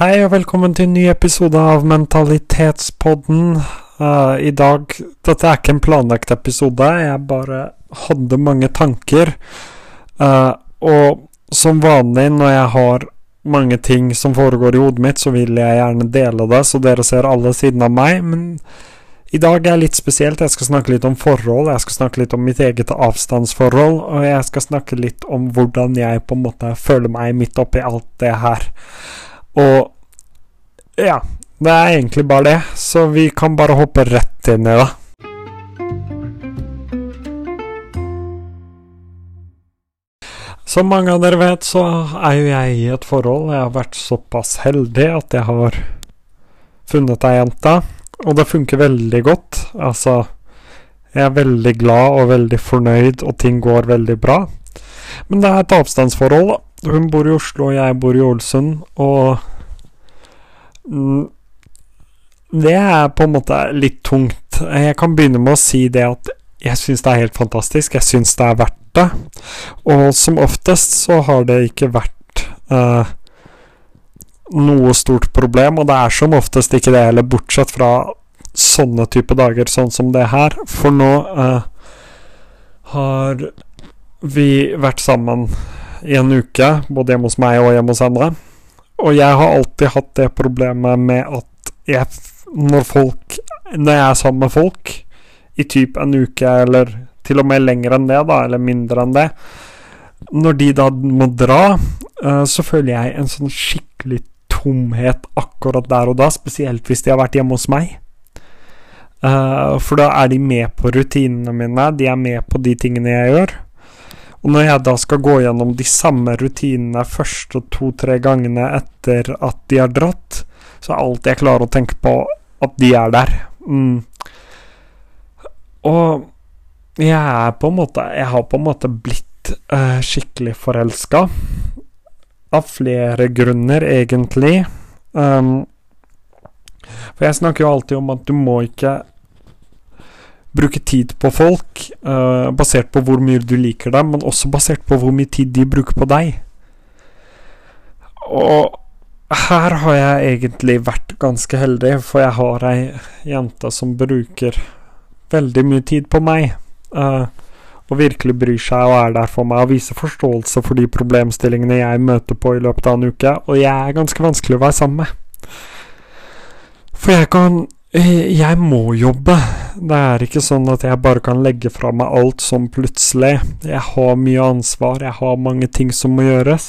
Hei og velkommen til en ny episode av Mentalitetspodden. Uh, I dag Dette er ikke en planlagt episode, jeg bare hadde mange tanker. Uh, og som vanlig når jeg har mange ting som foregår i hodet mitt, så vil jeg gjerne dele det, så dere ser alle sidene av meg. Men i dag er litt spesielt. Jeg skal snakke litt om forhold. Jeg skal snakke litt om mitt eget avstandsforhold. Og jeg skal snakke litt om hvordan jeg på en måte føler meg midt oppi alt det her. Og ja, det er egentlig bare det, så vi kan bare hoppe rett inn i det. Som mange av dere vet, så er jo jeg i et forhold. Jeg har vært såpass heldig at jeg har funnet ei jente, og det funker veldig godt. Altså, jeg er veldig glad og veldig fornøyd, og ting går veldig bra. Men det er et avstandsforhold, da. Hun bor i Oslo, og jeg bor i Ålesund, og Det er på en måte litt tungt. Jeg kan begynne med å si det at jeg syns det er helt fantastisk. Jeg syns det er verdt det. Og som oftest så har det ikke vært uh, noe stort problem, og det er som oftest ikke det heller, bortsett fra sånne type dager, sånn som det her. For nå uh, har vi vært sammen i en uke, både hjemme hos meg og hjemme hos andre. Og jeg har alltid hatt det problemet med at jeg, når folk Når jeg er sammen med folk i typ en uke, eller til og med lenger enn det, da, eller mindre enn det Når de da må dra, uh, så føler jeg en sånn skikkelig tomhet akkurat der og da, spesielt hvis de har vært hjemme hos meg. Uh, for da er de med på rutinene mine, de er med på de tingene jeg gjør. Og når jeg da skal gå gjennom de samme rutinene første to-tre gangene etter at de har dratt, så er alt jeg klarer å tenke på, at de er der. Mm. Og jeg er på en måte Jeg har på en måte blitt uh, skikkelig forelska. Av flere grunner, egentlig. Um, for jeg snakker jo alltid om at du må ikke bruke tid på folk uh, basert på hvor mye du liker dem, men også basert på hvor mye tid de bruker på deg. Og her har jeg egentlig vært ganske heldig, for jeg har ei jente som bruker veldig mye tid på meg. Uh, og virkelig bryr seg og er der for meg og viser forståelse for de problemstillingene jeg møter på i løpet av en uke, og jeg er ganske vanskelig å være sammen med. For jeg kan Jeg må jobbe. Det er ikke sånn at jeg bare kan legge fra meg alt sånn plutselig. Jeg har mye ansvar, jeg har mange ting som må gjøres.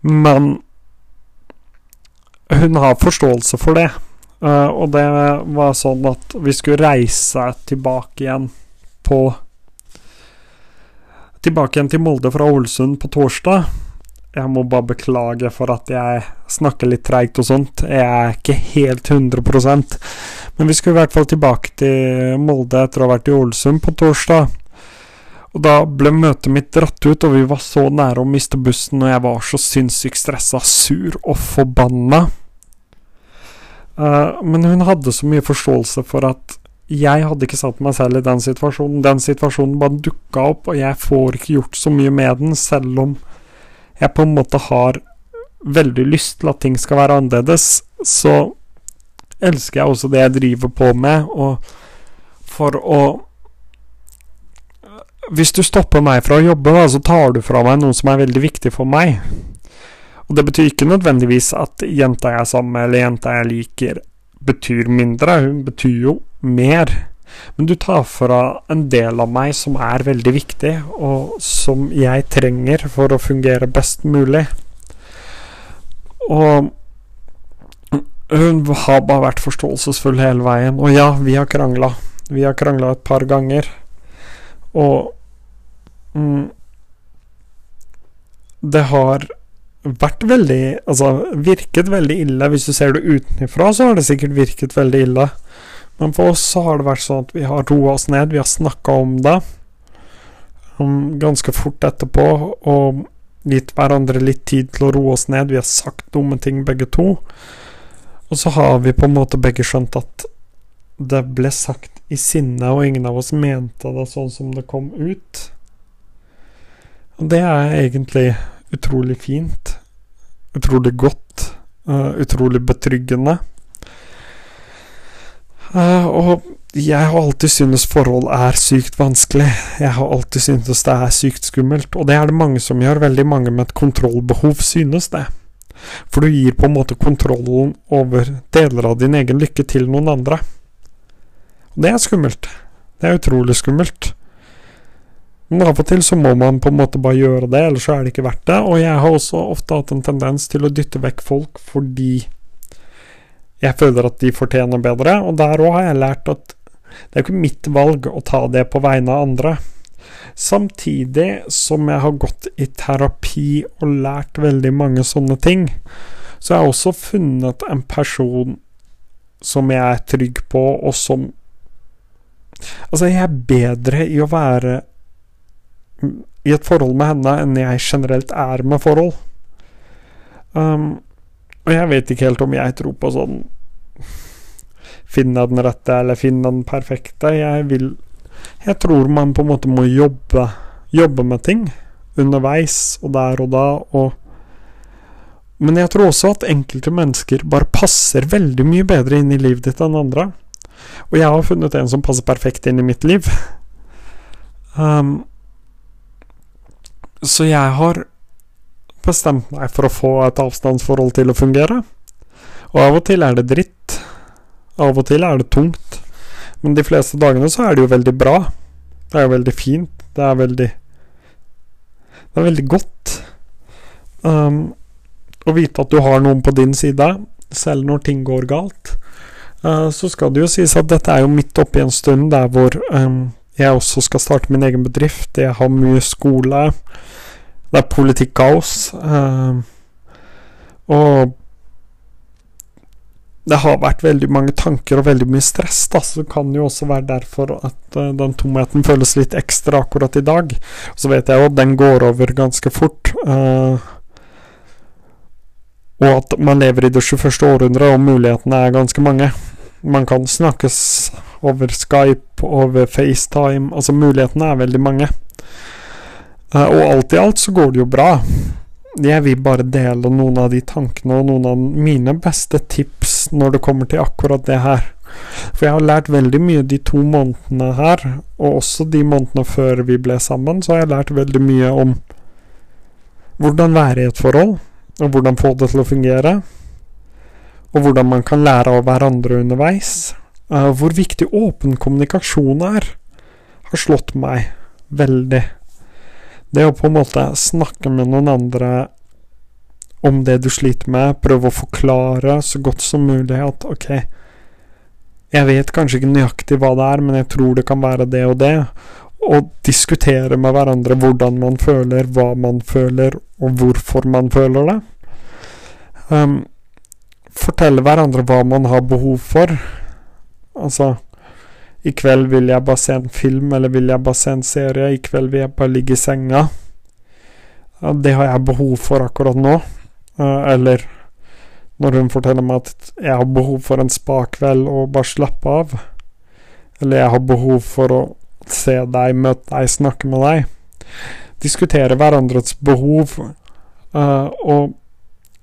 Men hun har forståelse for det. Uh, og det var sånn at vi skulle reise tilbake igjen på Tilbake igjen til Molde fra Ålesund på torsdag. Jeg må bare beklage for at jeg snakker litt treigt og sånt. Jeg er ikke helt 100 Men vi skulle i hvert fall tilbake til Molde etter å ha vært i Ålesund på torsdag. Og da ble møtet mitt dratt ut, og vi var så nære å miste bussen, og jeg var så sinnssykt stressa, sur og forbanna. Uh, men hun hadde så mye forståelse for at jeg hadde ikke satt meg selv i den situasjonen. Den situasjonen bare dukka opp, og jeg får ikke gjort så mye med den, selv om jeg på en måte har veldig lyst til at ting skal være annerledes. Så elsker jeg også det jeg driver på med, og for å Hvis du stopper meg fra å jobbe, da, så tar du fra meg noe som er veldig viktig for meg. Og det betyr ikke nødvendigvis at jenta jeg er sammen med, eller jenta jeg liker, betyr mindre. Hun betyr jo mer. Men du tar fra en del av meg som er veldig viktig, og som jeg trenger for å fungere best mulig. Og hun har bare vært forståelsesfull hele veien. Og ja, vi har krangla. Vi har krangla et par ganger. Og mm, Det har vært veldig Altså virket veldig ille. Hvis du ser det utenfra, så har det sikkert virket veldig ille. Men for oss så har det vært sånn at vi har roa oss ned, vi har snakka om det um, ganske fort etterpå, og gitt hverandre litt tid til å roe oss ned. Vi har sagt dumme ting begge to. Og så har vi på en måte begge skjønt at det ble sagt i sinne, og ingen av oss mente det sånn som det kom ut. Og det er egentlig utrolig fint. Utrolig godt. uh, utrolig betryggende. Uh, og jeg har alltid syntes forhold er sykt vanskelig. Jeg har alltid syntes det er sykt skummelt, og det er det mange som gjør. Veldig mange med et kontrollbehov synes det. For du gir på en måte kontrollen over deler av din egen lykke til noen andre. Og det er skummelt. Det er utrolig skummelt. Men av og til så må man på en måte bare gjøre det, ellers så er det ikke verdt det. Og jeg har også ofte hatt en tendens til å dytte vekk folk fordi jeg føler at de fortjener bedre, og der òg har jeg lært at det er ikke mitt valg å ta det på vegne av andre. Samtidig som jeg har gått i terapi og lært veldig mange sånne ting, så har jeg også funnet en person som jeg er trygg på, og som Altså, jeg er bedre i å være i et forhold med henne enn jeg generelt er med forhold. Um, og jeg vet ikke helt om jeg tror på sånn Finne den rette eller finne den perfekte. Jeg vil Jeg tror man på en måte må jobbe Jobbe med ting underveis og der og da, og Men jeg tror også at enkelte mennesker bare passer veldig mye bedre inn i livet ditt enn andre. Og jeg har funnet en som passer perfekt inn i mitt liv. Um, så jeg har bestemt meg for å få et avstandsforhold til å fungere. Og av og til er det dritt. Av og til er det tungt. Men de fleste dagene så er det jo veldig bra. Det er jo veldig fint. Det er veldig Det er veldig godt um, å vite at du har noen på din side, selv når ting går galt. Uh, så skal det jo sies at dette er jo midt oppi en stund der hvor um, jeg også skal starte min egen bedrift. Jeg har mye skole. Det er politikkaos. Uh, og det har vært veldig mange tanker og veldig mye stress, da, så det kan jo også være derfor at uh, den tomheten føles litt ekstra akkurat i dag. Så vet jeg jo at den går over ganske fort. Uh, og at man lever i det 21. århundret, og mulighetene er ganske mange. Man kan snakkes over Skype, over FaceTime Altså, mulighetene er veldig mange. Uh, og alt i alt så går det jo bra. Jeg vil bare dele noen av de tankene og noen av mine beste tips når det kommer til akkurat det her. For jeg har lært veldig mye de to månedene her, og også de månedene før vi ble sammen, så har jeg lært veldig mye om hvordan være i et forhold, og hvordan få det til å fungere, og hvordan man kan lære av hverandre underveis. Uh, hvor viktig åpen kommunikasjon er, har slått meg veldig. Det å på en måte snakke med noen andre om det du sliter med, prøve å forklare så godt som mulig at ok, jeg vet kanskje ikke nøyaktig hva det er, men jeg tror det kan være det og det. Og diskutere med hverandre hvordan man føler, hva man føler, og hvorfor man føler det. Um, fortelle hverandre hva man har behov for. Altså i kveld vil jeg bare se en film, eller vil jeg bare se en serie. I kveld vil jeg bare ligge i senga. Det har jeg behov for akkurat nå. Uh, eller når hun forteller meg at jeg har behov for en spa-kveld og bare slappe av. Eller jeg har behov for å se deg, møte deg, snakke med deg. Diskutere hverandres behov. Uh, og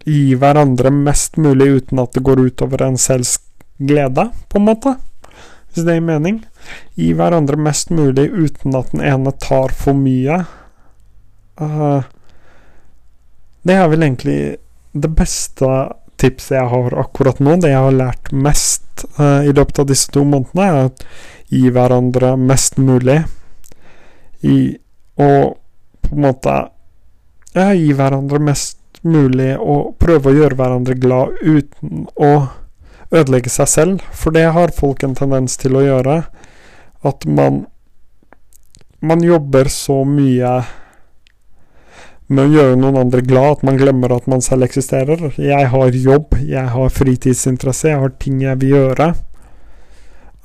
gi hverandre mest mulig uten at det går utover en selvs glede, på en måte hvis det gir mening. Gi hverandre mest mulig uten at den ene tar for mye. Uh, det er vel egentlig det beste tipset jeg har akkurat nå. Det jeg har lært mest uh, i løpet av disse to månedene, er å gi hverandre mest mulig. I å på en måte ja, gi hverandre mest mulig og prøve å gjøre hverandre glad uten å ødelegge seg selv, for det har folk en tendens til å gjøre. At man Man jobber så mye med å gjøre noen andre glad at man glemmer at man selv eksisterer. Jeg har jobb, jeg har fritidsinteresse, jeg har ting jeg vil gjøre.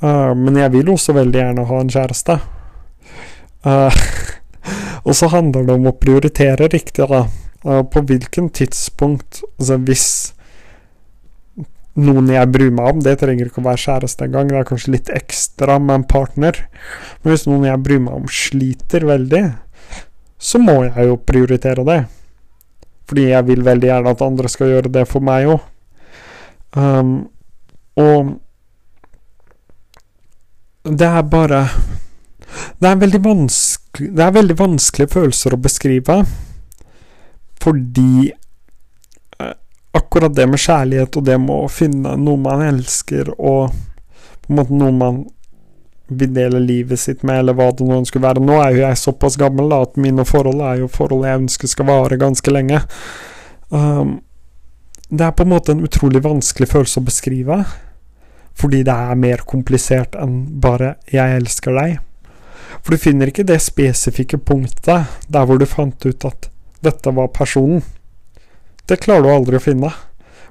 Uh, men jeg vil også veldig gjerne ha en kjæreste. Uh, og så handler det om å prioritere riktig, da. Uh, på hvilken tidspunkt Altså hvis noen jeg bryr meg om. Det trenger ikke å være kjæreste engang, det er kanskje litt ekstra med en partner. Men hvis noen jeg bryr meg om, sliter veldig, så må jeg jo prioritere det. Fordi jeg vil veldig gjerne at andre skal gjøre det for meg òg. Um, og det er bare Det er Det er veldig vanskelige følelser å beskrive, fordi akkurat det med kjærlighet og det med å finne noe man elsker, og på en måte noe man vil dele livet sitt med, eller hva det nå skulle være. Nå er jo jeg såpass gammel da, at mine forhold er jo forhold jeg ønsker skal vare ganske lenge. Um, det er på en måte en utrolig vanskelig følelse å beskrive, fordi det er mer komplisert enn bare 'jeg elsker deg'. For du finner ikke det spesifikke punktet der hvor du fant ut at dette var personen. Det klarer du aldri å finne.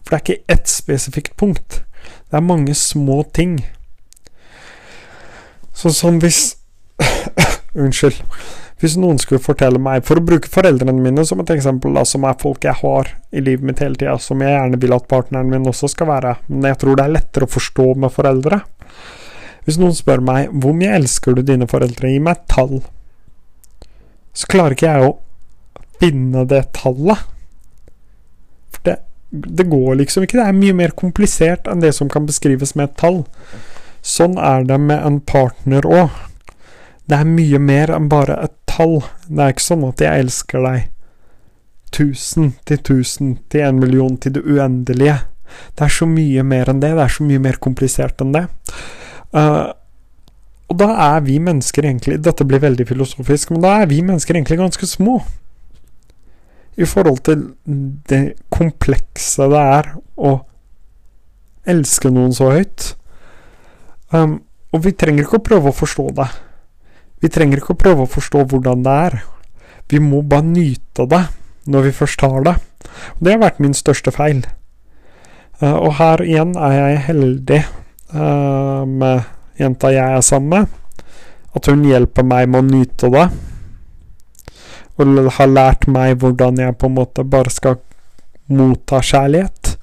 For det er ikke ett spesifikt punkt. Det er mange små ting. Sånn som hvis Unnskyld. Hvis noen skulle fortelle meg, for å bruke foreldrene mine som et eksempel, da, som er folk jeg har i livet mitt hele tida, som jeg gjerne vil at partneren min også skal være, men jeg tror det er lettere å forstå med foreldre. Hvis noen spør meg hvor mye elsker du dine foreldre, gi meg tall, så klarer ikke jeg å finne det tallet. Det går liksom ikke. Det er mye mer komplisert enn det som kan beskrives med et tall. Sånn er det med en partner òg. Det er mye mer enn bare et tall. Det er ikke sånn at jeg elsker deg tusen til tusen til en million til det uendelige. Det er så mye mer enn det. Det er så mye mer komplisert enn det. Uh, og da er vi mennesker egentlig Dette blir veldig filosofisk, men da er vi mennesker egentlig ganske små. I forhold til det komplekse det er å elske noen så høyt. Um, og vi trenger ikke å prøve å forstå det. Vi trenger ikke å prøve å forstå hvordan det er. Vi må bare nyte det når vi først har det. Og det har vært min største feil. Uh, og her igjen er jeg heldig uh, med jenta jeg er sammen med. At hun hjelper meg med å nyte det. Og har lært meg hvordan jeg på en måte bare skal motta kjærlighet.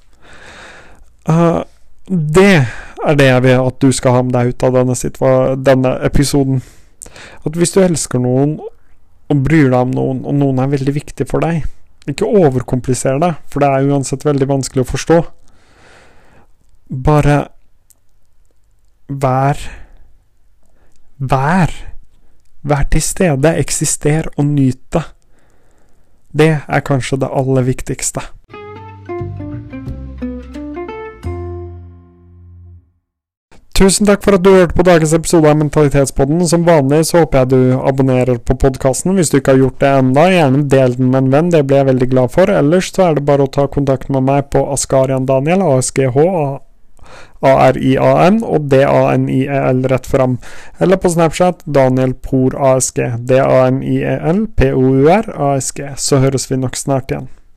Uh, det er det jeg vil at du skal ha med deg ut av denne, denne episoden. At hvis du elsker noen og bryr deg om noen, og noen er veldig viktig for deg, ikke overkompliser det, for det er uansett veldig vanskelig å forstå. Bare vær Vær. Vær til stede, eksister og nyt det. Det er kanskje det aller viktigste. Tusen takk for at du hørte på dagens episode av Mentalitetspodden. Som vanlig så håper jeg du abonnerer på podkasten hvis du ikke har gjort det enda. Gjerne del den med en venn, det blir jeg veldig glad for. Ellers så er det bare å ta kontakt med meg på Askarian Daniel, ASGH, A-R-I-A-N og D-A-N-I-E-L rett fram. Eller på Snapchat Daniel Por ASG. D-A-N-I-E-L P-O-U-R ASG. Så høres vi nok snart igjen.